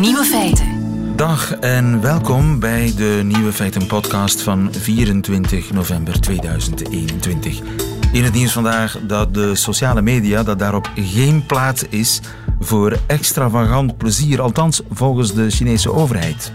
Nieuwe feiten. Dag en welkom bij de Nieuwe Feiten podcast van 24 november 2021. In het nieuws vandaag dat de sociale media dat daarop geen plaats is voor extravagant plezier, althans volgens de Chinese overheid.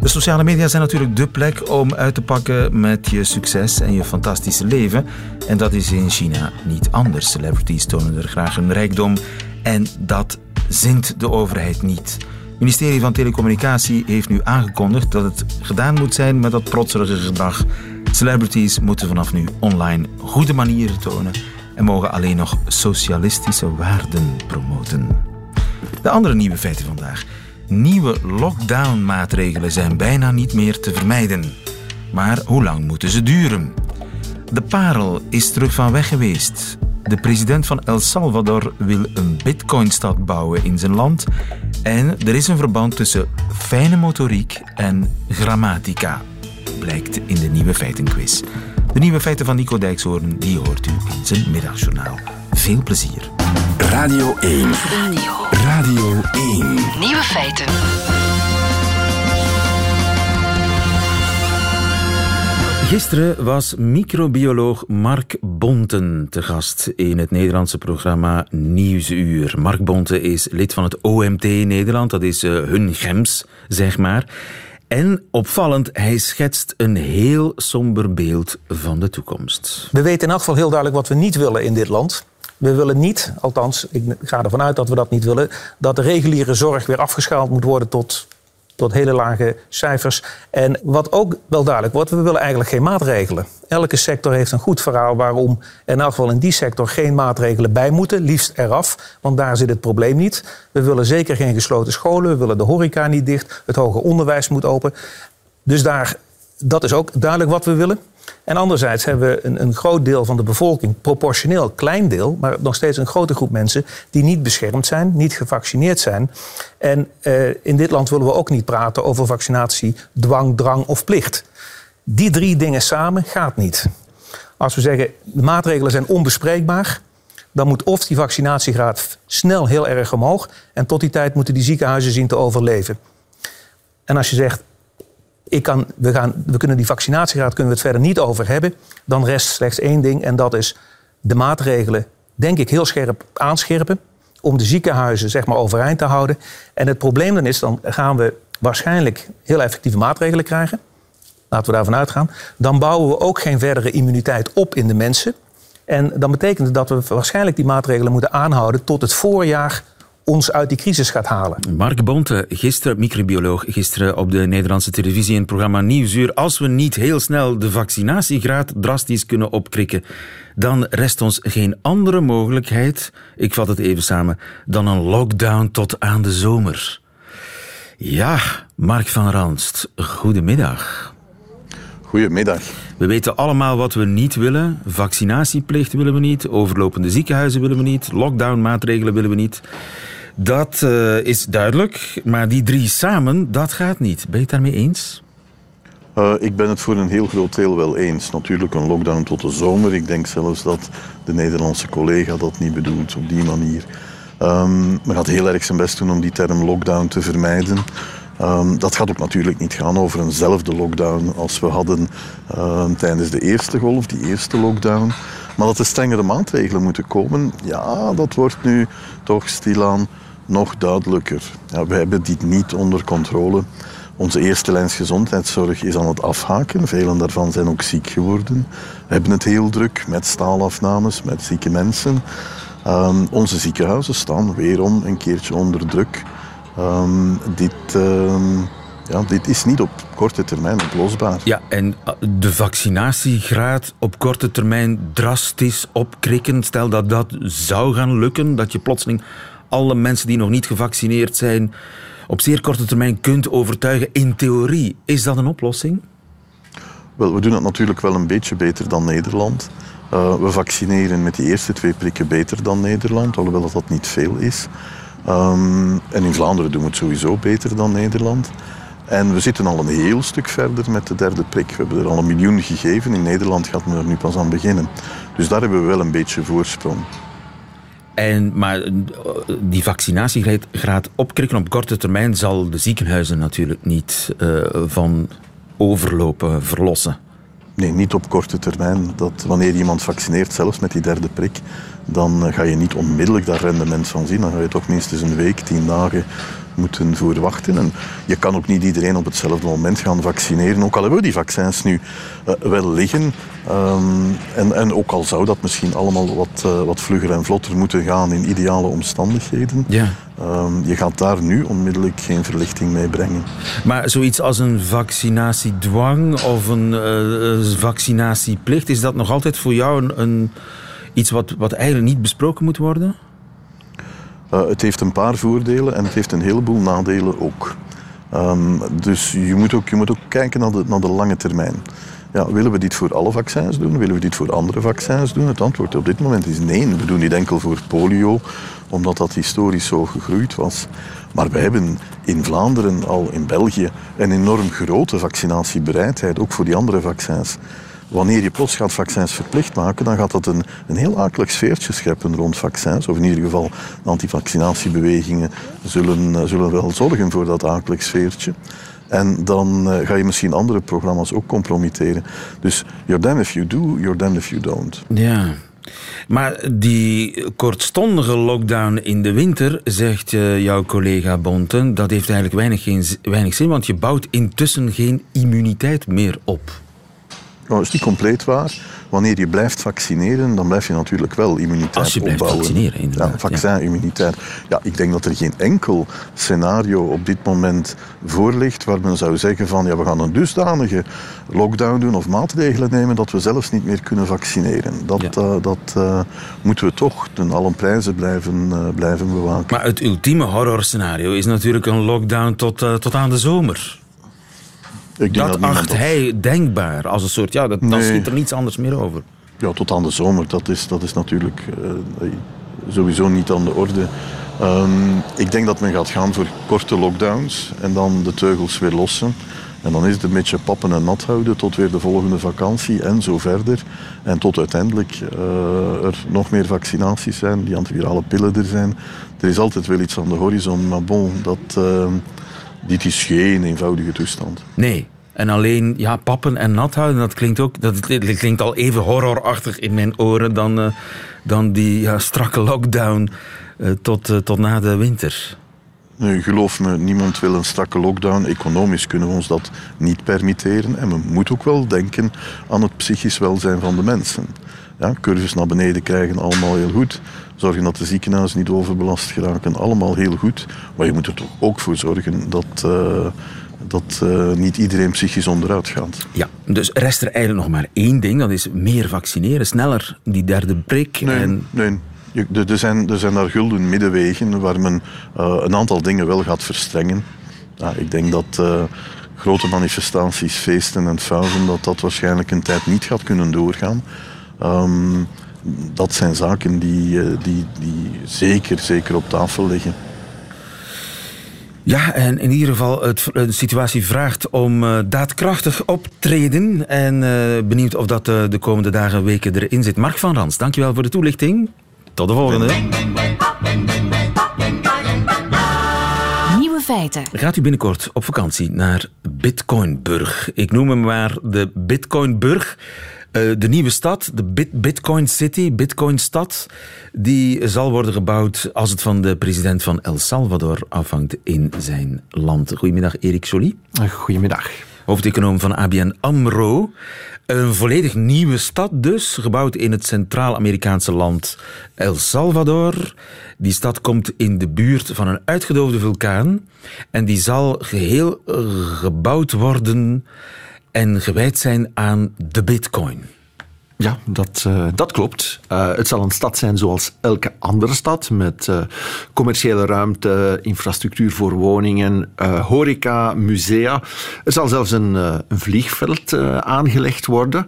De sociale media zijn natuurlijk dé plek om uit te pakken met je succes en je fantastische leven. En dat is in China niet anders. Celebrities tonen er graag hun rijkdom en dat zint de overheid niet. Het ministerie van Telecommunicatie heeft nu aangekondigd dat het gedaan moet zijn met dat protserige gedrag. Celebrities moeten vanaf nu online goede manieren tonen en mogen alleen nog socialistische waarden promoten. De andere nieuwe feiten vandaag. Nieuwe lockdown-maatregelen zijn bijna niet meer te vermijden. Maar hoe lang moeten ze duren? De parel is terug van weg geweest. De president van El Salvador wil een bitcoinstad bouwen in zijn land. En er is een verband tussen fijne motoriek en grammatica, blijkt in de nieuwe feitenquiz. De nieuwe feiten van Nico Dijkshoorn, die hoort u in zijn middagjournaal. Veel plezier. Radio 1. Radio. Radio 1. Nieuwe feiten. Gisteren was microbioloog Mark Bonten te gast in het Nederlandse programma Nieuwsuur. Mark Bonten is lid van het OMT Nederland, dat is eh, hun gems, zeg maar. En opvallend, hij schetst een heel somber beeld van de toekomst. We weten in elk geval heel duidelijk wat we niet willen in dit land. We willen niet, althans, ik ga ervan uit dat we dat niet willen, dat de reguliere zorg weer afgeschaald moet worden tot, tot hele lage cijfers. En wat ook wel duidelijk wordt, we willen eigenlijk geen maatregelen. Elke sector heeft een goed verhaal waarom in elk geval in die sector geen maatregelen bij moeten, liefst eraf, want daar zit het probleem niet. We willen zeker geen gesloten scholen, we willen de horeca niet dicht, het hoger onderwijs moet open. Dus daar, dat is ook duidelijk wat we willen. En anderzijds hebben we een, een groot deel van de bevolking, proportioneel klein deel, maar nog steeds een grote groep mensen die niet beschermd zijn, niet gevaccineerd zijn. En eh, in dit land willen we ook niet praten over vaccinatie, dwang, drang of plicht. Die drie dingen samen gaat niet. Als we zeggen de maatregelen zijn onbespreekbaar, dan moet of die vaccinatiegraad snel heel erg omhoog en tot die tijd moeten die ziekenhuizen zien te overleven. En als je zegt ik kan, we, gaan, we kunnen die vaccinatiegraad kunnen we het verder niet over hebben. Dan rest slechts één ding en dat is de maatregelen, denk ik, heel scherp aanscherpen. Om de ziekenhuizen zeg maar, overeind te houden. En het probleem dan is, dan gaan we waarschijnlijk heel effectieve maatregelen krijgen. Laten we daarvan uitgaan. Dan bouwen we ook geen verdere immuniteit op in de mensen. En dan betekent dat we waarschijnlijk die maatregelen moeten aanhouden tot het voorjaar ons uit die crisis gaat halen. Mark Bonte, gisteren microbioloog, gisteren op de Nederlandse televisie in het programma Nieuwsuur. Als we niet heel snel de vaccinatiegraad drastisch kunnen opkrikken, dan rest ons geen andere mogelijkheid, ik vat het even samen, dan een lockdown tot aan de zomer. Ja, Mark van Ranst, goedemiddag. Goedemiddag. We weten allemaal wat we niet willen. Vaccinatieplicht willen we niet, overlopende ziekenhuizen willen we niet, lockdownmaatregelen willen we niet. Dat uh, is duidelijk, maar die drie samen, dat gaat niet. Ben je het daarmee eens? Uh, ik ben het voor een heel groot deel wel eens. Natuurlijk een lockdown tot de zomer. Ik denk zelfs dat de Nederlandse collega dat niet bedoelt op die manier. Um, men gaat heel erg zijn best doen om die term lockdown te vermijden. Um, dat gaat ook natuurlijk niet gaan over eenzelfde lockdown als we hadden uh, tijdens de eerste golf, die eerste lockdown. Maar dat er strengere maatregelen moeten komen, ja, dat wordt nu toch stilaan nog duidelijker. Ja, we hebben dit niet onder controle. Onze eerste lijns gezondheidszorg is aan het afhaken. Velen daarvan zijn ook ziek geworden. We hebben het heel druk met staalafnames, met zieke mensen. Um, onze ziekenhuizen staan weerom een keertje onder druk. Um, dit, um, ja, dit is niet op korte termijn oplosbaar. Ja, en de vaccinatiegraad op korte termijn drastisch opkrikken. Stel dat dat zou gaan lukken, dat je plotseling alle mensen die nog niet gevaccineerd zijn op zeer korte termijn kunt overtuigen. In theorie, is dat een oplossing? Wel, we doen het natuurlijk wel een beetje beter dan Nederland. Uh, we vaccineren met die eerste twee prikken beter dan Nederland, alhoewel dat, dat niet veel is. Um, en in Vlaanderen doen we het sowieso beter dan Nederland. En we zitten al een heel stuk verder met de derde prik. We hebben er al een miljoen gegeven. In Nederland gaat men er nu pas aan beginnen. Dus daar hebben we wel een beetje voorsprong. En, maar eh, die vaccinatiegraad opkrikken op korte termijn zal de ziekenhuizen natuurlijk niet uh, van overlopen verlossen. Nee, niet op korte termijn. Dat wanneer iemand vaccineert, zelfs met die derde prik, dan eh, ga je niet onmiddellijk dat rendement van zien. Dan ga je toch minstens een week, tien dagen moeten voor wachten. En je kan ook niet iedereen op hetzelfde moment gaan vaccineren. Ook al hebben we die vaccins nu uh, wel liggen. Um, en, en ook al zou dat misschien allemaal wat, uh, wat vlugger en vlotter moeten gaan in ideale omstandigheden. Ja. Um, je gaat daar nu onmiddellijk geen verlichting mee brengen. Maar zoiets als een vaccinatiedwang of een uh, vaccinatieplicht, is dat nog altijd voor jou een, een iets wat, wat eigenlijk niet besproken moet worden? Uh, het heeft een paar voordelen en het heeft een heleboel nadelen ook. Um, dus je moet ook, je moet ook kijken naar de, naar de lange termijn. Ja, willen we dit voor alle vaccins doen? Willen we dit voor andere vaccins doen? Het antwoord op dit moment is nee. We doen dit enkel voor polio, omdat dat historisch zo gegroeid was. Maar we hebben in Vlaanderen al in België een enorm grote vaccinatiebereidheid, ook voor die andere vaccins wanneer je plots gaat vaccins verplicht maken, dan gaat dat een, een heel akelig sfeertje scheppen rond vaccins. Of in ieder geval antivaccinatiebewegingen zullen, zullen wel zorgen voor dat akelig sfeertje. En dan uh, ga je misschien andere programma's ook compromitteren. Dus you're damned if you do, you're damned if you don't. Ja. Maar die kortstondige lockdown in de winter, zegt uh, jouw collega Bonten, dat heeft eigenlijk weinig, weinig zin, want je bouwt intussen geen immuniteit meer op. Nou, dat is niet compleet waar. Wanneer je blijft vaccineren, dan blijf je natuurlijk wel immuniteit Als je blijft opbouwen. vaccineren, inderdaad. Ja, vaccinimmuniteit. Ja, ik denk dat er geen enkel scenario op dit moment voor ligt waar men zou zeggen van ja, we gaan een dusdanige lockdown doen of maatregelen nemen dat we zelfs niet meer kunnen vaccineren. Dat, Ja. uh, dat uh, moeten we toch ten allen prijzen blijven, uh, blijven bewaken. Maar het ultieme horrorscenario is natuurlijk een lockdown tot, tot aan de zomer. Ik Dat, acht dat- hij denkbaar als een soort, ja, dat, dan schiet er niets anders meer over. Ja, tot aan de zomer, dat is, dat is natuurlijk eh, sowieso niet aan de orde. Ehm, ik denk dat men gaat gaan voor korte lockdowns en dan de teugels weer lossen. En dan is het een beetje pappen en nat houden tot weer de volgende vakantie en zo verder. En tot uiteindelijk eh, er nog meer vaccinaties zijn, die antivirale pillen er zijn. Er is altijd wel iets aan de horizon, maar bon, dat, eh, dit is geen eenvoudige toestand. Nee. En alleen ja, pappen en nat houden, dat klinkt, ook, dat, klinkt al even horrorachtig in mijn oren dan, eh, dan die ja, strakke lockdown eh, tot, eh, tot na de winter. Nu, geloof me, niemand wil een strakke lockdown. Economisch kunnen we ons dat niet permitteren. En we moeten ook wel denken aan het psychisch welzijn van de mensen. Ja, curves naar beneden krijgen, allemaal heel goed. Zorgen dat de ziekenhuizen niet overbelast geraken, allemaal heel goed. Maar je moet er toch ook voor zorgen dat, eh, dat eh, niet iedereen psychisch onderuit gaat. Ja, dus rest er eigenlijk nog maar één ding, dat is meer vaccineren, sneller die derde prik. Nee, En, nee. Er zijn, er zijn daar gulden middenwegen waar men eh, een aantal dingen wel gaat verstrengen. Ja, ik denk dat grote manifestaties, feesten en fauzen, dat dat waarschijnlijk een tijd niet gaat kunnen doorgaan. Ehm, dat zijn zaken die, eh, die, die zeker, zeker op tafel liggen. Ja, en in ieder geval, het, de situatie vraagt om eh, daadkrachtig optreden. En eh, benieuwd of dat eh, de komende dagen, weken erin zit. Mark van Rans, dankjewel voor de toelichting. Tot de volgende. Nieuwe feiten. Gaat u binnenkort op vakantie naar Bitcoinburg? Ik noem hem maar de Bitcoinburg. Eh, de nieuwe stad, de Bit Bitcoin City, Bitcoin-stad, die zal worden gebouwd als het van de president van El Salvador afhangt in zijn land. Goedemiddag, Erik Joly, Goedemiddag. hoofdeconoom van ABN AMRO. Een volledig nieuwe stad dus, gebouwd in het Centraal-Amerikaanse land El Salvador. Die stad komt in de buurt van een uitgedoofde vulkaan en die zal geheel eh, gebouwd worden en gewijd zijn aan de bitcoin. Ja, dat, eh, dat klopt. Eh, het zal een stad zijn zoals elke andere stad, met eh, commerciële ruimte, infrastructuur voor woningen, horeca, musea. Er zal zelfs een, een vliegveld aangelegd worden.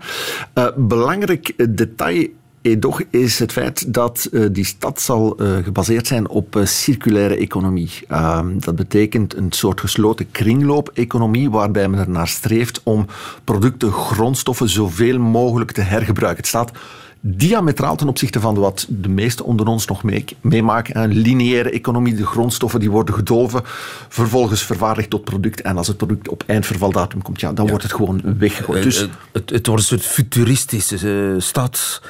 Belangrijk detail Edoch is het feit dat eh, die stad zal eh, gebaseerd zijn op eh, circulaire economie. Ehm, dat betekent een soort gesloten kringloop-economie waarbij men ernaar streeft om producten, grondstoffen zoveel mogelijk te hergebruiken. Het staat diametraal ten opzichte van wat de meesten onder ons nog meemaken. Een lineaire economie, de grondstoffen die worden gedolven, vervolgens vervaardigd tot product. En als het product op eindvervaldatum komt, ja, dan wordt het gewoon weggegooid. Eh, dus... Het, het, wordt een soort futuristische uh, stad.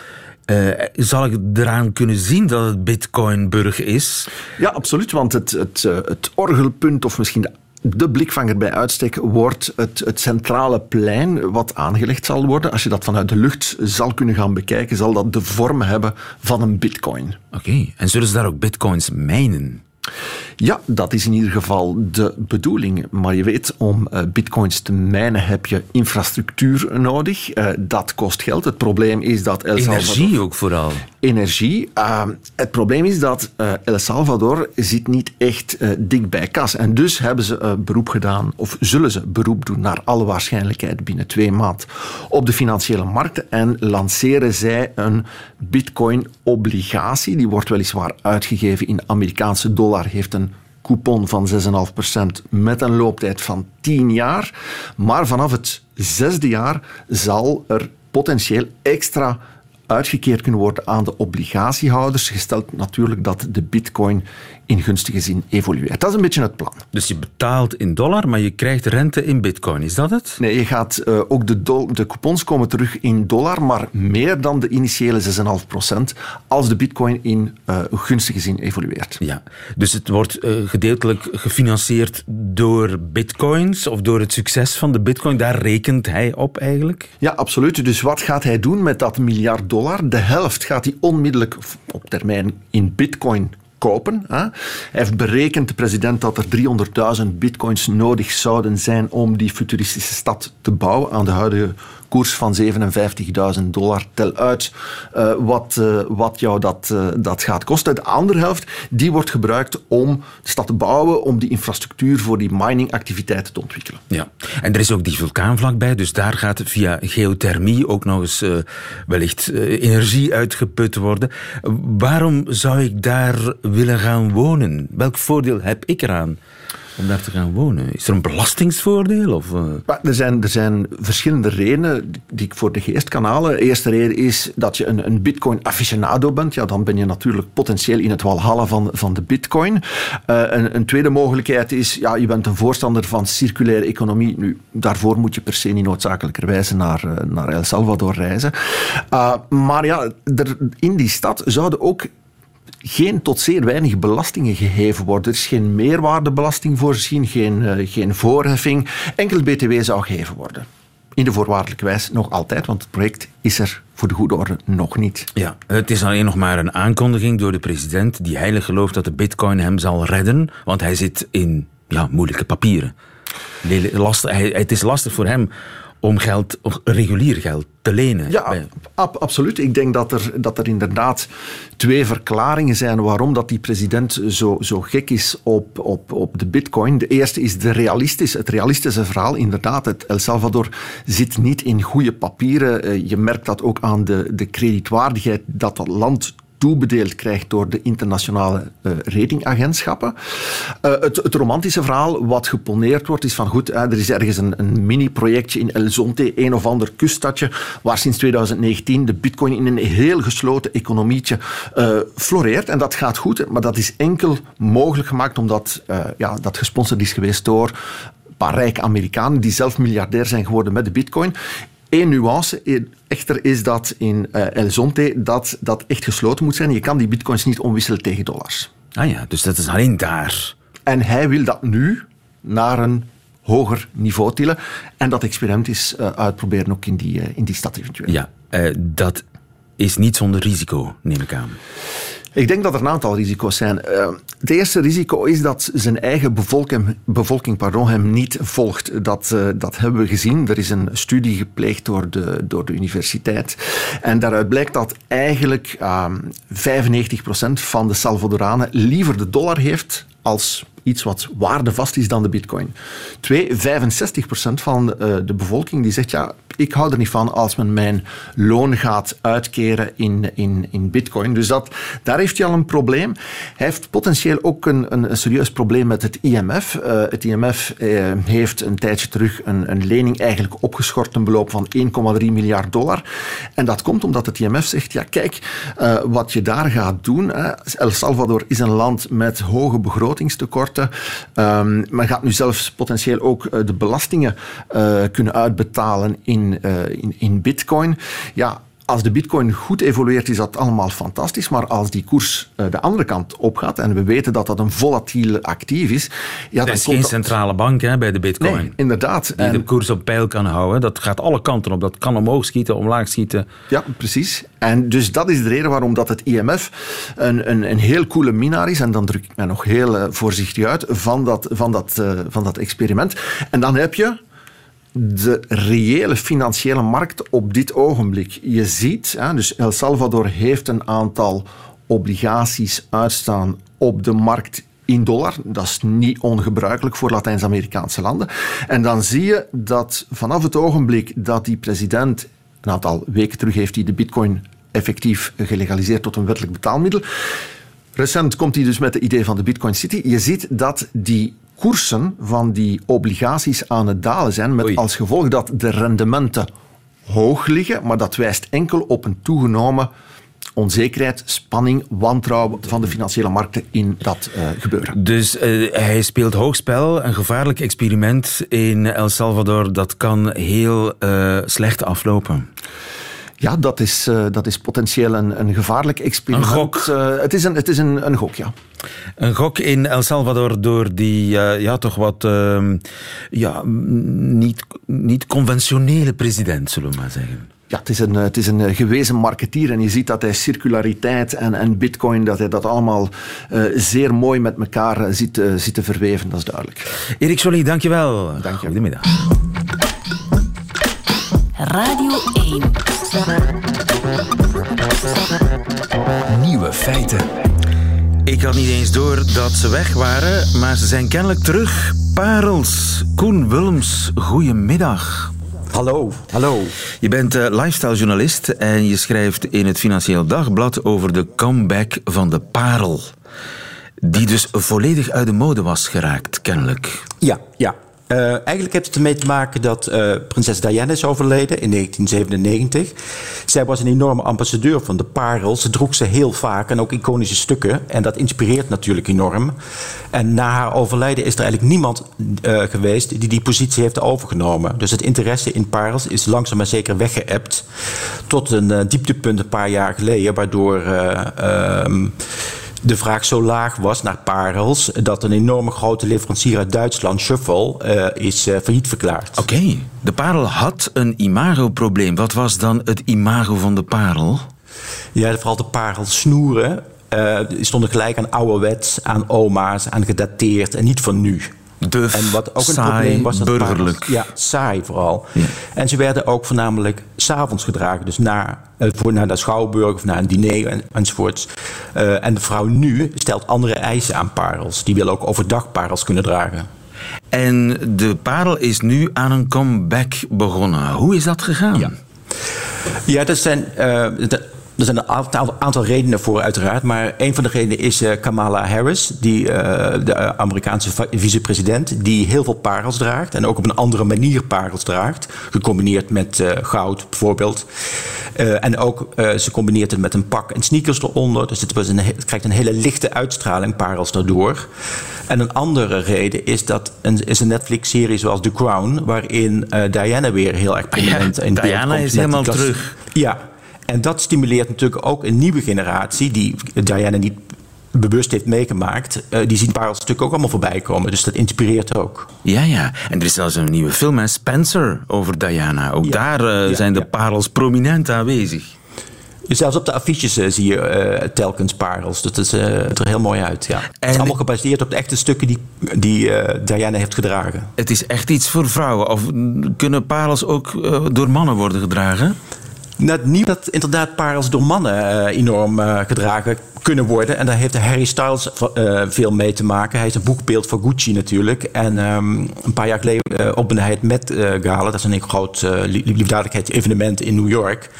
Uh, zal ik eraan kunnen zien dat het Bitcoinburg is? Ja, absoluut. Want het, het, het orgelpunt, of misschien de de blikvanger bij uitstek wordt het, het, centrale plein wat aangelegd zal worden. Als je dat vanuit de lucht zal kunnen gaan bekijken, zal dat de vorm hebben van een bitcoin. Oké, en zullen ze daar ook bitcoins mijnen? Ja, dat is in ieder geval de bedoeling. Maar je weet, om uh, bitcoins te mijnen heb je infrastructuur nodig. Uh, dat kost geld. Het probleem is dat El Salvador... Energie ook vooral. Energie. Uh, het probleem is dat El Salvador zit niet echt dik bij kas. En dus hebben ze beroep gedaan, of zullen ze beroep doen naar alle waarschijnlijkheid binnen twee maanden op de financiële markten en lanceren zij een bitcoin-obligatie. Die wordt weliswaar uitgegeven in Amerikaanse dollar, heeft een coupon van 6,5% met een looptijd van 10 jaar. Maar vanaf het zesde jaar zal er potentieel extra uitgekeerd kunnen worden aan de obligatiehouders, gesteld natuurlijk dat de bitcoin in gunstige zin evolueert. Dat is een beetje het plan. Dus je betaalt in dollar, maar je krijgt rente in bitcoin. Is dat het? Nee, je gaat uh, ook de, de coupons komen terug in dollar, maar meer dan de initiële 6,5% als de bitcoin in uh, gunstige zin evolueert. Ja, dus het wordt uh, gedeeltelijk gefinancierd door bitcoins of door het succes van de bitcoin. Daar rekent hij op eigenlijk? Ja, absoluut. Dus wat gaat hij doen met dat miljard dollar? De helft gaat hij onmiddellijk op termijn in bitcoin kopen. Hè. Hij heeft berekend, de president, dat er 300.000 bitcoins nodig zouden zijn om die futuristische stad te bouwen aan de huidige koers van 57.000 dollar. Tel uit uh, wat, uh, wat jou dat, uh, dat gaat kosten. De andere helft die wordt gebruikt om de stad te bouwen, om die infrastructuur voor die miningactiviteiten te ontwikkelen. Ja, en er is ook die vulkaan vlakbij, dus daar gaat via geothermie ook nog eens wellicht energie uitgeput worden. Waarom zou ik daar willen gaan wonen? Welk voordeel heb ik eraan? Om daar te gaan wonen? Is er een belastingsvoordeel? Of, uh... er, zijn, er zijn verschillende redenen die ik voor de geest kan halen. De eerste reden is dat je een, een bitcoin-aficionado bent. Ja, dan ben je natuurlijk potentieel in het walhalla van, van de bitcoin. Uh, een, een, tweede mogelijkheid is, ja, je bent een voorstander van circulaire economie. Nu, daarvoor moet je per se niet noodzakelijkerwijze naar, uh, naar El Salvador reizen. maar ja, er, in die stad zouden ook geen tot zeer weinig belastingen geheven worden. Er is geen meerwaardebelasting voorzien, geen, uh, geen voorheffing. Enkel BTW zou geheven worden. In de voorwaardelijke wijze nog altijd, want het project is er voor de goede orde nog niet. Ja, het is alleen nog maar een aankondiging door de president die heilig gelooft dat de bitcoin hem zal redden, want hij zit in ja, moeilijke papieren. Het is lastig voor hem om geld, regulier geld te lenen. Ja, absoluut. Ik denk dat er, dat er inderdaad twee verklaringen zijn waarom dat die president zo, zo gek is op, op, op de bitcoin. De eerste is de realistisch, het realistische verhaal. Inderdaad, het El Salvador zit niet in goede papieren. Eh, je merkt dat ook aan de, de kredietwaardigheid dat dat land toebedeeld krijgt door de internationale uh, ratingagentschappen. Uh, het, het, romantische verhaal wat geponeerd wordt is van goed, er is ergens een, een mini-projectje in El Zonte, een of ander kuststadje, waar sinds 2019 de bitcoin in een heel gesloten economietje floreert. En dat gaat goed, maar dat is enkel mogelijk gemaakt omdat ja, dat gesponsord is geweest door paar rijke Amerikanen die zelf miljardair zijn geworden met de bitcoin. Eén nuance echter is dat in uh, El Zonte dat dat echt gesloten moet zijn. Je kan die bitcoins niet omwisselen tegen dollars. Ah ja, dus dat is alleen daar. En hij wil dat nu naar een hoger niveau tillen. En dat experiment is uh, uitproberen ook in die, uh, in die stad eventueel. Ja, dat is niet zonder risico, neem ik aan. Ik denk dat er een aantal risico's zijn. Uh, het eerste risico is dat zijn eigen bevolking, bevolking pardon, hem niet volgt. Dat, uh, dat hebben we gezien. Er is een studie gepleegd door de, door de universiteit. En daaruit blijkt dat eigenlijk uh, ehm, 95% van de Salvadoranen liever de dollar heeft als iets wat waardevast is dan de bitcoin. Twee, 65% van uh, de bevolking die zegt ja, ik hou er niet van als men mijn loon gaat uitkeren in, in, in bitcoin. Dus dat, daar heeft hij al een probleem. Hij heeft potentieel ook een, een, serieus probleem met het IMF. Uh, het IMF uh, heeft een tijdje terug een, een lening eigenlijk opgeschort, een beloop van 1,3 miljard dollar. En dat komt omdat het IMF zegt, ja kijk, wat je daar gaat doen, El Salvador is een land met hoge Um, men gaat nu zelfs potentieel ook de belastingen kunnen uitbetalen in, in, in bitcoin. Ja, als de bitcoin goed evolueert, is dat allemaal fantastisch. Maar als die koers uh, de andere kant opgaat, en we weten dat dat een volatiel actief is... Ja, er is geen centrale bank hè, bij de bitcoin. Nee, inderdaad. Die de koers op peil kan houden. Dat gaat alle kanten op. Dat kan omhoog schieten, omlaag schieten. Ja, precies. En dus dat is de reden waarom dat het IMF een, een, een heel coole minnaar is. En dan druk ik mij nog heel uh, voorzichtig uit van dat, van, dat, uh, van dat experiment. En dan heb je de reële financiële markt op dit ogenblik. Je ziet, dus El Salvador heeft een aantal obligaties uitstaan op de markt in dollar. Dat is niet ongebruikelijk voor Latijns-Amerikaanse landen. En dan zie je dat vanaf het ogenblik dat die president, een aantal weken terug heeft hij de bitcoin effectief gelegaliseerd tot een wettelijk betaalmiddel. Recent komt hij dus met het idee van de Bitcoin City. Je ziet dat die koersen van die obligaties aan het dalen zijn, met als gevolg dat de rendementen hoog liggen, maar dat wijst enkel op een toegenomen onzekerheid, spanning, wantrouwen van de financiële markten in dat uh, gebeuren. Dus uh, hij speelt hoogspel, een gevaarlijk experiment in El Salvador, dat kan heel uh, slecht aflopen. Ja, dat is, uh, dat is potentieel een, een gevaarlijk experiment. Een gok. Uh, het is, een, het is een, een gok, ja. Een gok in El Salvador door die uh, ja, toch wat ja, niet, niet conventionele president, zullen we maar zeggen. Ja, het is, een, het is een gewezen marketeer en je ziet dat hij circulariteit en, en bitcoin, dat hij dat allemaal uh, zeer mooi met elkaar ziet, uh, ziet te verweven, dat is duidelijk. Erik Jolie, dankjewel. Dank je. Goedemiddag. Radio 1. Nieuwe feiten. Ik had niet eens door dat ze weg waren, maar ze zijn kennelijk terug. Parels, Koen Wulms, goedemiddag. Hallo, hallo. Je bent uh, lifestyle-journalist en je schrijft in het Financieel Dagblad over de comeback van de parel. Die dus volledig uit de mode was geraakt, kennelijk. Ja, ja. Uh, eigenlijk heeft het ermee te maken dat uh, prinses Diana is overleden in 1997. Zij was een enorme ambassadeur van de parel. Ze droeg ze heel vaak en ook iconische stukken. En dat inspireert natuurlijk enorm. En na haar overlijden is er eigenlijk niemand uh, geweest die die positie heeft overgenomen. Dus het interesse in parels is langzaam maar zeker weggeëpt. Tot een dieptepunt een paar jaar geleden, waardoor ehm, de vraag zo laag was naar parels dat een enorme grote leverancier uit Duitsland, Schuffel, uh, is uh, failliet verklaard. Oké, okay. de parel had een imagoprobleem. Wat was dan het imago van de parel? Ja, vooral de parelsnoeren uh, stonden gelijk aan ouderwets, aan oma's, aan gedateerd en niet van nu. Duf, en wat ook een saai, probleem was. Dat burgerlijk. Ja, saai vooral. Ja. En ze werden ook voornamelijk s'avonds gedragen. Dus naar, voor, naar de schouwburg of naar een diner en, enzovoorts. Uh, en de vrouw nu stelt andere eisen aan parels. Die wil ook overdag parels kunnen dragen. En de parel is nu aan een comeback begonnen. Hoe is dat gegaan? Ja, ja dat zijn... Uh, de, er zijn een aantal, aantal, redenen voor, uiteraard. Maar een van de redenen is uh, Kamala Harris, die, uh, de Amerikaanse vicepresident, die heel veel parels draagt. En ook op een andere manier parels draagt. Gecombineerd met uh, goud bijvoorbeeld. en ook ze combineert het met een pak en sneakers eronder. Dus het, was een, het krijgt een hele lichte uitstraling, parels daardoor. En een andere reden is dat een, is een Netflix-serie zoals The Crown, waarin Diana weer heel erg prominent ja, in Diana is helemaal terug. Ja, en dat stimuleert natuurlijk ook een nieuwe generatie die Diana niet bewust heeft meegemaakt, uh, die zien parels natuurlijk ook allemaal voorbij komen. Dus dat inspireert ook. Ja, ja. En er is zelfs een nieuwe film, hè? Spencer, over Diana. Ook ja. daar uh, ja, zijn de ja. parels prominent aanwezig. Zelfs op de affiches uh, zie je telkens parels. Dat is, het er heel mooi uit. Ja. En het is allemaal gebaseerd op de echte stukken die, die Diana heeft gedragen. Het is echt iets voor vrouwen. Of kunnen parels ook door mannen worden gedragen? Het nieuw dat inderdaad parels door mannen uh, enorm uh, gedragen kunnen worden. En daar heeft Harry Styles uh, veel mee te maken. Hij is een boekbeeld voor Gucci natuurlijk. En um, een paar jaar geleden opende hij het Met Gala. Dat is een groot liefdadigheidsevenement in New York.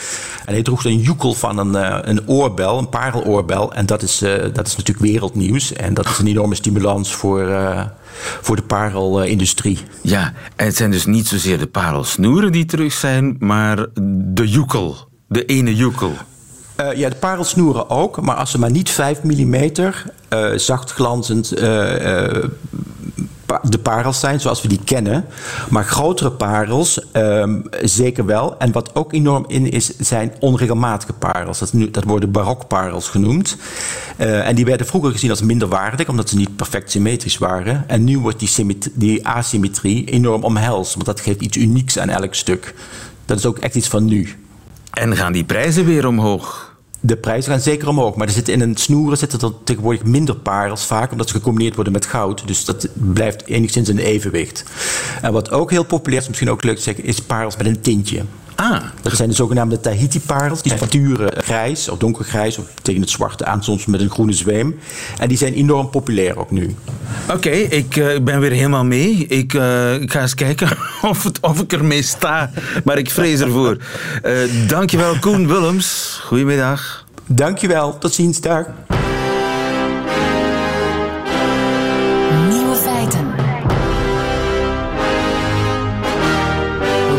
En hij droeg een joekel van een, een oorbel, een pareloorbel. En dat is, dat is natuurlijk wereldnieuws. En dat is een enorme stimulans voor voor de parelindustrie. Ja, en het zijn dus niet zozeer de parelsnoeren die terug zijn, maar de joekel, de ene joekel. Uh, ja, de parelsnoeren ook, maar als ze maar niet 5 mm uh, zacht glanzend uh, de parels zijn zoals we die kennen. Maar grotere parels um, zeker wel. En wat ook enorm in is, zijn onregelmatige parels. Dat, nu, dat worden barokparels genoemd. Uh, en die werden vroeger gezien als minderwaardig, omdat ze niet perfect symmetrisch waren. En nu wordt die, die asymmetrie enorm omhelst, want dat geeft iets unieks aan elk stuk. Dat is ook echt iets van nu. En gaan die prijzen weer omhoog? De prijzen gaan zeker omhoog, maar er zitten in een snoeren zitten er tegenwoordig minder parels vaak, omdat ze gecombineerd worden met goud. Dus dat blijft enigszins in evenwicht. En wat ook heel populair is, misschien ook leuk te zeggen, is parels met een tintje. Ah. Dat zijn de zogenaamde Tahiti-parels. Die zijn van grijs of donkergrijs of tegen het zwarte aan, soms met een groene zweem. En die zijn enorm populair ook nu. Oké, ik uh, ben weer helemaal mee. Ik, uh, ik, ga eens kijken of, het, of ik ermee sta. Maar ik vrees ervoor. Uh, dankjewel, Koen Willems. Goedemiddag. Dankjewel. Tot ziens. Dag. Nieuwe feiten.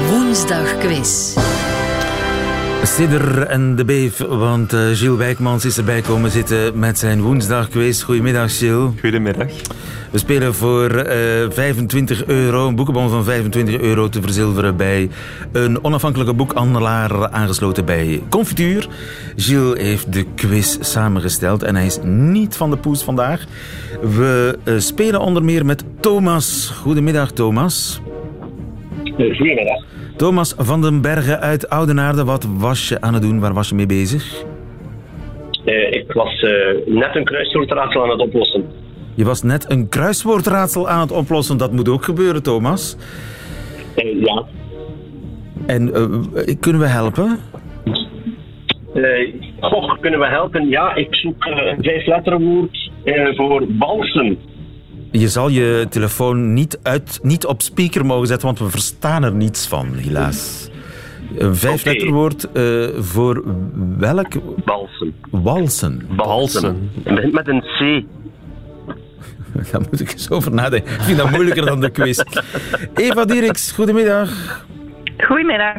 Woensdagquiz. Sidder en de Beef, want uh, Gilles Wijkmans is erbij komen zitten met zijn woensdagquiz. Goedemiddag, Gilles. Goedemiddag. We spelen voor uh, 25 euro, een boekenbon van 25 euro te verzilveren bij een onafhankelijke boekhandelaar aangesloten bij Confituur. Gilles heeft de quiz samengesteld en hij is niet van de poes vandaag. We uh, spelen onder meer met Thomas. Goedemiddag, Thomas. Goedemiddag. Thomas van den Bergen uit Oudenaarde, wat was je aan het doen? Waar was je mee bezig? Uh, ik was uh, net een kruiswoordraadsel aan het oplossen. Je was net een kruiswoordraadsel aan het oplossen. Dat moet ook gebeuren, Thomas. Uh, ja. En kunnen we helpen? goh, kunnen we helpen? Ja, ik zoek een vijfletterwoord voor balsem. Je zal je telefoon niet, uit, niet op speaker mogen zetten, want we verstaan er niets van, helaas. Een vijfletterwoord uh, voor welk? Balsen. Walsen. Balsen. Balsen. Met een C. Daar moet ik eens over nadenken. Ik vind dat moeilijker dan de quiz. Eva Dieriks, goedemiddag. Goedemiddag.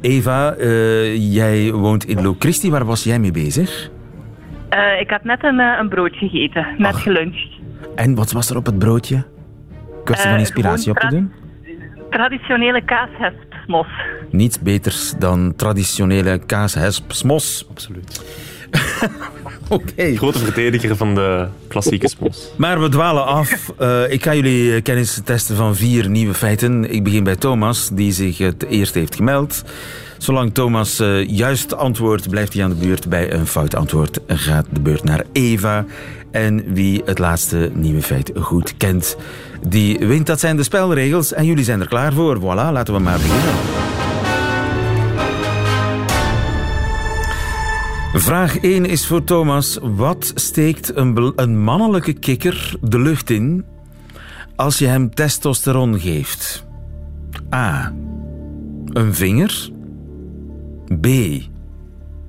Eva, uh, jij woont in Locristi. Waar was jij mee bezig? Uh, ik had net een, een broodje gegeten. Net Ach. geluncht. En wat was er op het broodje? Kwestie van inspiratie op te doen? Traditionele kaashespsmos. Niets beters dan traditionele kaashespsmos. Absoluut. Oké. Okay. Grote verdediger van de klassieke smos. Maar we dwalen af. Uh, ik ga jullie kennis testen van vier nieuwe feiten. Ik begin bij Thomas, die zich het eerst heeft gemeld. Zolang Thomas uh, juist antwoordt, blijft hij aan de beurt. Bij een fout antwoord gaat de beurt naar Eva. En wie het laatste nieuwe feit goed kent, die wint. Dat zijn de spelregels en jullie zijn er klaar voor. Voilà, laten we maar beginnen. Vraag 1 is voor Thomas. Wat steekt een, een mannelijke kikker de lucht in als je hem testosteron geeft? A. Een vinger. B.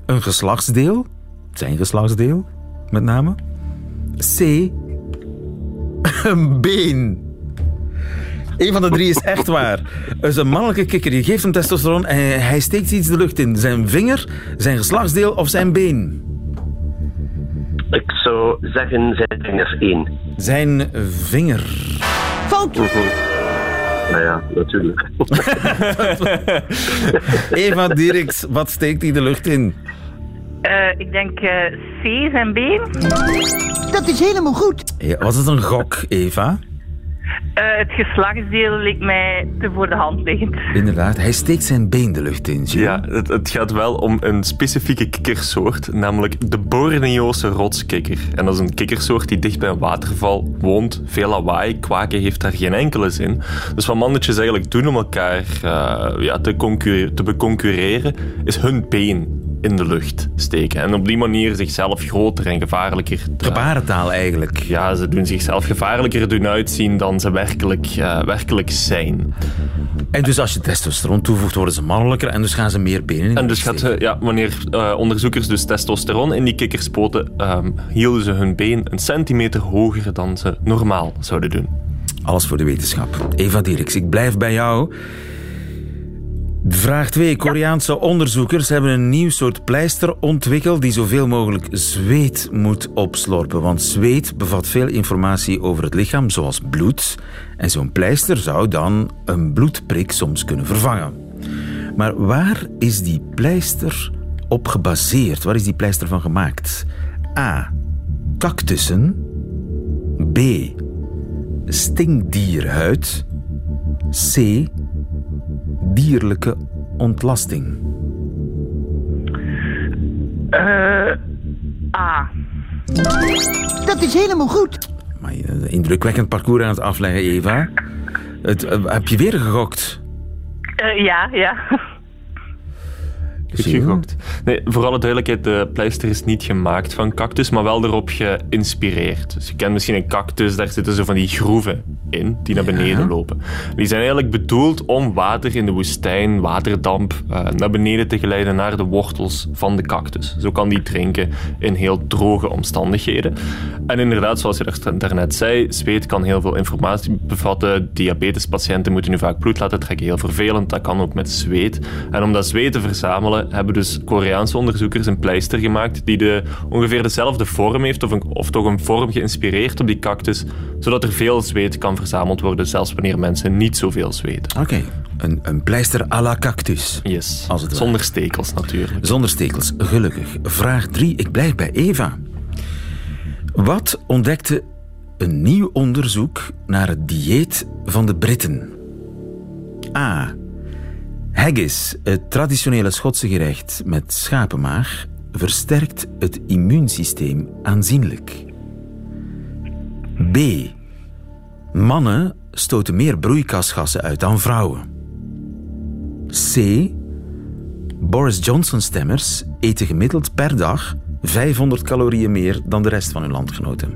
Een geslachtsdeel. Zijn geslachtsdeel, met name. C. Een been. Een van de drie is echt waar. Dus een mannelijke kikker, je geeft hem testosteron en hij steekt iets de lucht in. Zijn vinger, zijn geslachtsdeel of zijn been? Ik zou zeggen zijn vinger één. Zijn vinger. Fout! Nou ja, natuurlijk. Eva Dirks, wat steekt hij de lucht in? Uh, ik denk uh, C, zijn been. Dat is helemaal goed. Ja, was het een gok, Eva? Eh, het geslachtsdeel leek mij te voor de hand liggend. Inderdaad, hij steekt zijn been de lucht in. Ja, het, het gaat wel om een specifieke kikkersoort, namelijk de Borneoose rotskikker. En dat is een kikkersoort die dicht bij een waterval woont. Veel lawaai, kwaken heeft daar geen enkele zin. Dus wat mannetjes eigenlijk doen om elkaar eh, ja, te, te beconcurreren, is hun been in de lucht steken. En op die manier zichzelf groter en gevaarlijker... Gebarentaal eigenlijk. Ja, ze doen zichzelf gevaarlijker doen uitzien dan ze werkelijk, eh, werkelijk zijn. En dus als je testosteron toevoegt, worden ze mannelijker en dus gaan ze meer benen in En dus gaat, ze- ja, wanneer eh, onderzoekers dus testosteron in die kikkers spoten, ehm, hielden ze hun been een centimeter hoger dan ze normaal zouden doen. Alles voor de wetenschap. Eva Dierks, ik blijf bij jou. Vraag 2. Koreaanse onderzoekers hebben een nieuw soort pleister ontwikkeld die zoveel mogelijk zweet moet opslorpen. Want zweet bevat veel informatie over het lichaam, zoals bloed. En zo'n pleister zou dan een bloedprik soms kunnen vervangen. Maar waar is die pleister op gebaseerd? Waar is die pleister van gemaakt? A. Cactussen. B stinkdierhuid. C. Dierlijke ontlasting. Eh A. Dat is helemaal goed. Maar je een indrukwekkend parcours aan het afleggen, Eva. Het, eh, heb je weer gegokt? Eh, ja, ja. Goed gegokt. Nee, voor alle duidelijkheid, de pleister is niet gemaakt van cactus, maar wel erop geïnspireerd. Dus je kent misschien een cactus, daar zitten zo van die groeven in, die naar beneden lopen. Die zijn eigenlijk bedoeld om water in de woestijn, waterdamp, eh, naar beneden te geleiden naar de wortels van de cactus. Zo kan die drinken in heel droge omstandigheden. En inderdaad, zoals je daar- daarnet zei, zweet kan heel veel informatie bevatten. Diabetespatiënten moeten nu vaak bloed laten trekken, heel vervelend. Dat kan ook met zweet. En om dat zweet te verzamelen, hebben dus Koreaanse onderzoekers een pleister gemaakt die de, ongeveer dezelfde vorm heeft, of, een, of toch een vorm geïnspireerd op die cactus, zodat er veel zweet kan verzameld worden, zelfs wanneer mensen niet zoveel zweten. Oké, een, een pleister à la cactus. Yes, Als het zonder stekels natuurlijk. Zonder stekels, gelukkig. Vraag 3, ik blijf bij Eva. Wat ontdekte een nieuw onderzoek naar het dieet van de Britten? A. Haggis, het traditionele Schotse gerecht met schapenmaag, versterkt het immuunsysteem aanzienlijk. B. Mannen stoten meer broeikasgassen uit dan vrouwen. C. Boris Johnson-stemmers eten gemiddeld per dag 500 calorieën meer dan de rest van hun landgenoten.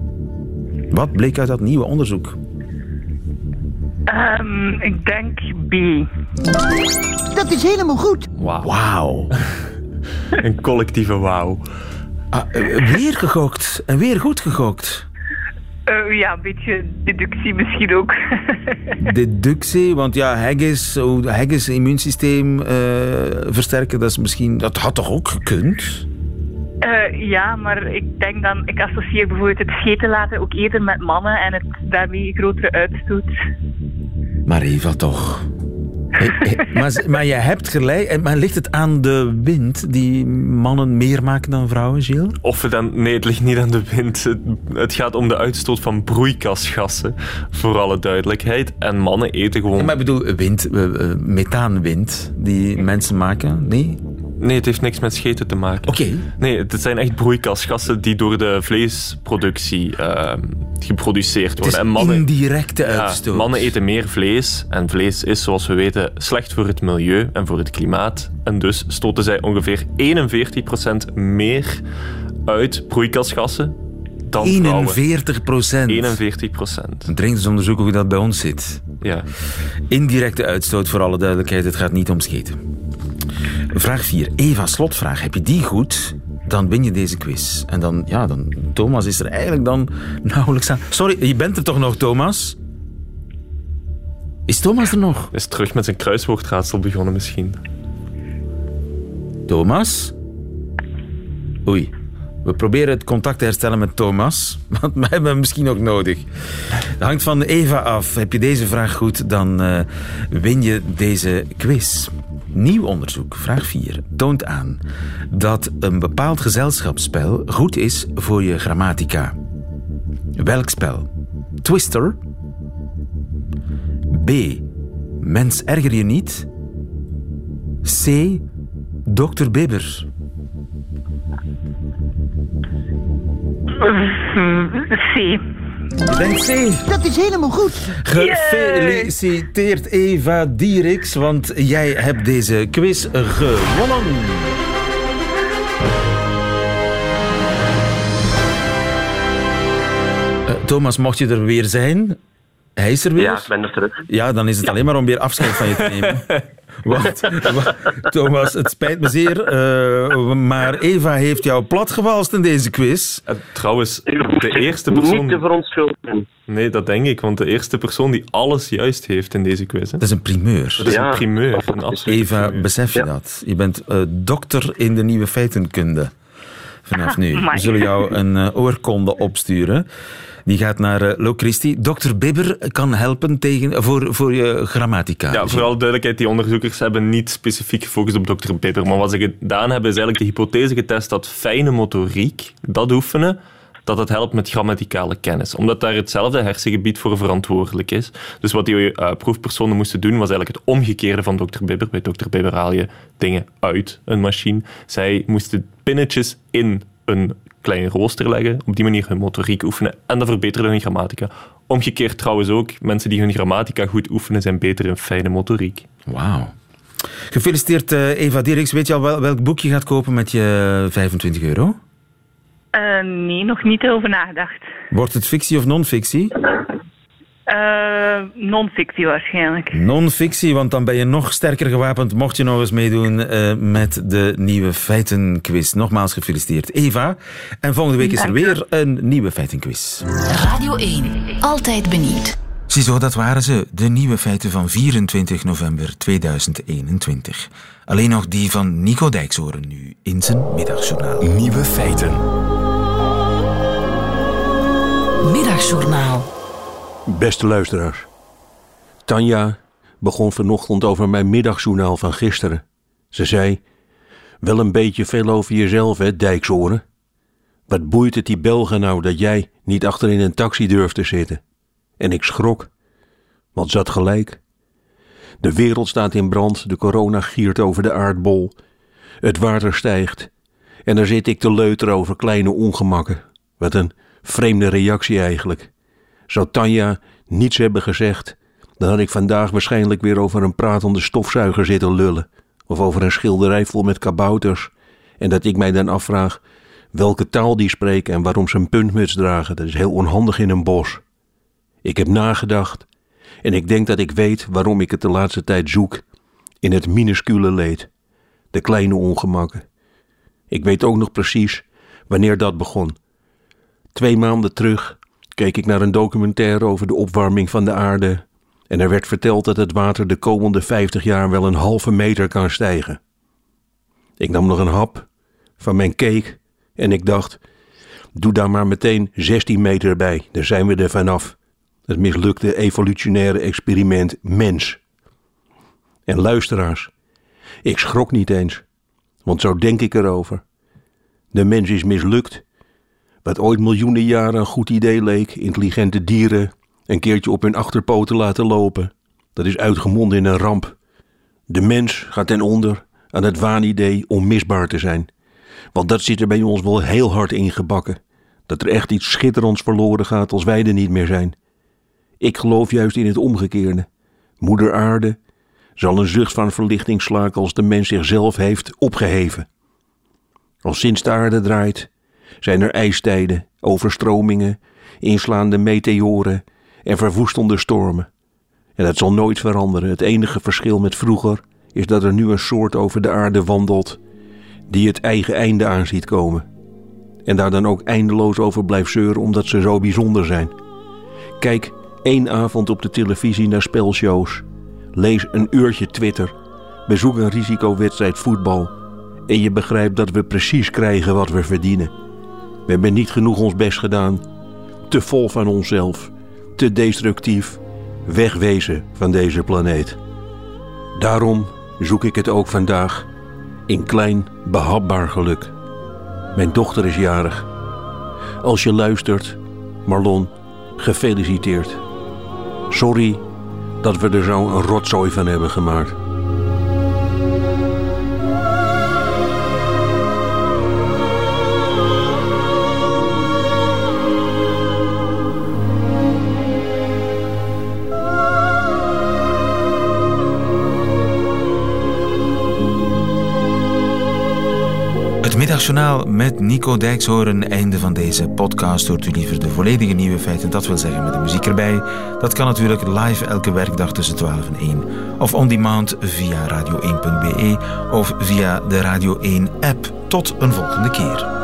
Wat bleek uit dat nieuwe onderzoek? Ehm, ik denk B. Dat is helemaal goed. Wauw. Wauw. Een collectieve wauw. Ah, eh, weer gegokt. En weer goed gegokt. Eh, ja, een beetje deductie misschien ook. Deductie, want ja, haggis, hoe haggis immuunsysteem eh, versterken, dat is misschien... Dat had toch ook gekund? Eh, ja, maar ik denk dan, ik associeer bijvoorbeeld het scheten laten ook eerder met mannen en het daarmee grotere uitstoot. Maar Eva toch. Maar, maar je hebt gelijk. Maar ligt het aan de wind die mannen meer maken dan vrouwen, Gilles? Of het dan, nee, het ligt niet aan de wind. Het, het gaat om de uitstoot van broeikasgassen, voor alle duidelijkheid. En mannen eten gewoon... Ja, maar ik bedoel, wind, eh, eh, methaanwind die mensen maken, nee? Nee, het heeft niks met scheten te maken. Oké. Nee, het zijn echt broeikasgassen die door de vleesproductie ehm, geproduceerd Het worden. is en mannen, indirecte ja, uitstoot. mannen eten meer vlees. En vlees is, zoals we weten, slecht voor het milieu en voor het klimaat. En dus stoten zij ongeveer 41% meer uit broeikasgassen dan vrouwen. 41 procent. 41 procent. Dringend eens onderzoeken hoe dat bij ons zit. Ja. Indirecte uitstoot, voor alle duidelijkheid. Het gaat niet om scheten. Vraag 4. Eva, slotvraag. Heb je die goed, dan win je deze quiz. En dan, ja, dan... Thomas is er eigenlijk dan nauwelijks aan. Sorry, je bent er toch nog, Thomas? Is Thomas er nog? Is terug met zijn kruiswoordraadsel begonnen misschien. Thomas? Oei. We proberen het contact te herstellen met Thomas, want wij hebben hem misschien ook nodig. Dat hangt van Eva af. Heb je deze vraag goed, dan eh, win je deze quiz. Nieuw onderzoek, vraag 4, toont aan dat een bepaald gezelschapsspel goed is voor je grammatica. Welk spel? Twister, B. Mens erger je niet. C. Dr. Bibber. C. C. Dat is helemaal goed. Gefeliciteerd Eva Dierix, want jij hebt deze quiz gewonnen. Eh, Thomas, mocht je er weer zijn? Hij is er weer. Ja, ik ben er terug. Ja, dan is het alleen maar om weer afscheid van je te nemen. Want, wa- Thomas, het spijt me zeer, eh, maar Eva heeft jou platgewalst in deze quiz. En trouwens, de eerste Niet te persoon... verontschuldigen. Nee, dat denk ik, want de eerste persoon die alles juist heeft in deze quiz. Hè? Dat is een primeur. Dat is Ja. een primeur, een absolute Eva, primeur. besef je Ja. dat? Je bent eh, dokter in de nieuwe feitenkunde. Vanaf nu. We zullen jou een eh, oorkonde opsturen. Die gaat naar eh Lo Christi. Dokter Bibber kan helpen tegen, voor, voor je grammatica. Ja, vooral duidelijkheid, die onderzoekers hebben niet specifiek gefocust op Dr. Bibber. Maar wat ze gedaan hebben, is eigenlijk de hypothese getest dat fijne motoriek, dat oefenen, dat het helpt met grammaticale kennis. Omdat daar hetzelfde hersengebied voor verantwoordelijk is. Dus wat die eh, proefpersonen moesten doen, was eigenlijk het omgekeerde van Dr. Bibber. Bij Dr. Bibber haal je dingen uit een machine. Zij moesten pinnetjes in een klein rooster leggen, op die manier hun motoriek oefenen en dat verbeterde hun grammatica. Omgekeerd trouwens ook, mensen die hun grammatica goed oefenen, zijn beter in fijne motoriek. Wauw. Gefeliciteerd eh, Eva Dierks. Weet je al wel, welk boek je gaat kopen met je 25 euro? Eh, nee, nog niet over nagedacht. Wordt het fictie of non-fictie? Eh, Non-fictie waarschijnlijk. Non-fictie, want dan ben je nog sterker gewapend mocht je nog eens meedoen eh, met de nieuwe feitenquiz. Nogmaals gefeliciteerd Eva. En volgende week is er weer een nieuwe feitenquiz. Radio 1. Altijd benieuwd. Ziezo, dat waren ze. De nieuwe feiten van 24 november 2021. Alleen nog die van Nico Dijkshoorn nu in zijn middagjournaal. Nieuwe feiten. Middagjournaal. Beste luisteraars. Tanja begon vanochtend over mijn middagjournaal van gisteren. Ze zei: Wel een beetje veel over jezelf, hè, Dijksoren? Wat boeit het die Belgen nou dat jij niet achter in een taxi durft te zitten? En ik schrok, want had gelijk. De wereld staat in brand, de corona giert over de aardbol. Het water stijgt. En daar zit ik te leuteren over kleine ongemakken. Wat een vreemde reactie eigenlijk. Zou Tanja niets hebben gezegd, dan had ik vandaag waarschijnlijk weer over een pratende stofzuiger zitten lullen. Of over een schilderij vol met kabouters. En dat ik mij dan afvraag welke taal die spreken en waarom ze een puntmuts dragen. Dat is heel onhandig in een bos. Ik heb nagedacht en ik denk dat ik weet waarom ik het de laatste tijd zoek in het minuscule leed. De kleine ongemakken. Ik weet ook nog precies wanneer dat begon. Twee maanden terug keek ik naar een documentaire over de opwarming van de aarde. En er werd verteld dat het water de komende 50 jaar wel een halve meter kan stijgen. Ik nam nog een hap van mijn cake en ik dacht: doe daar maar meteen 16 meter bij, daar zijn we er vanaf. Het mislukte evolutionaire experiment mens. En luisteraars, ik schrok niet eens, want zo denk ik erover. De mens is mislukt. Wat ooit miljoenen jaren een goed idee leek, intelligente dieren een keertje op hun achterpoten laten lopen, dat is uitgemonden in een ramp. De mens gaat ten onder aan het waanidee onmisbaar te zijn. Want dat zit er bij ons wel heel hard ingebakken. Dat er echt iets schitterends verloren gaat als wij er niet meer zijn. Ik geloof juist in het omgekeerde. Moeder Aarde zal een zucht van verlichting slaken als de mens zichzelf heeft opgeheven. Al sinds de aarde draait, zijn er ijstijden, overstromingen, inslaande meteoren en verwoestende stormen. En dat zal nooit veranderen. Het enige verschil met vroeger is dat er nu een soort over de aarde wandelt die het eigen einde aan ziet komen. En daar dan ook eindeloos over blijft zeuren omdat ze zo bijzonder zijn. Kijk één avond op de televisie naar spelshows. Lees een uurtje Twitter. Bezoek een risicowedstrijd voetbal. En je begrijpt dat we precies krijgen wat we verdienen. We hebben niet genoeg ons best gedaan. Te vol van onszelf. Te destructief. Wegwezen van deze planeet. Daarom zoek ik het ook vandaag in klein, behapbaar geluk. Mijn dochter is jarig. Als je luistert, Marlon, gefeliciteerd. Sorry dat we er zo een rotzooi van hebben gemaakt. Middagjournaal met Nico Dijkshoorn. Einde van deze podcast. Hoort u liever de volledige nieuwe feiten, dat wil zeggen met de muziek erbij. Dat kan natuurlijk live elke werkdag tussen 12 en 1. Of on demand via radio1.be of via de Radio 1 app. Tot een volgende keer.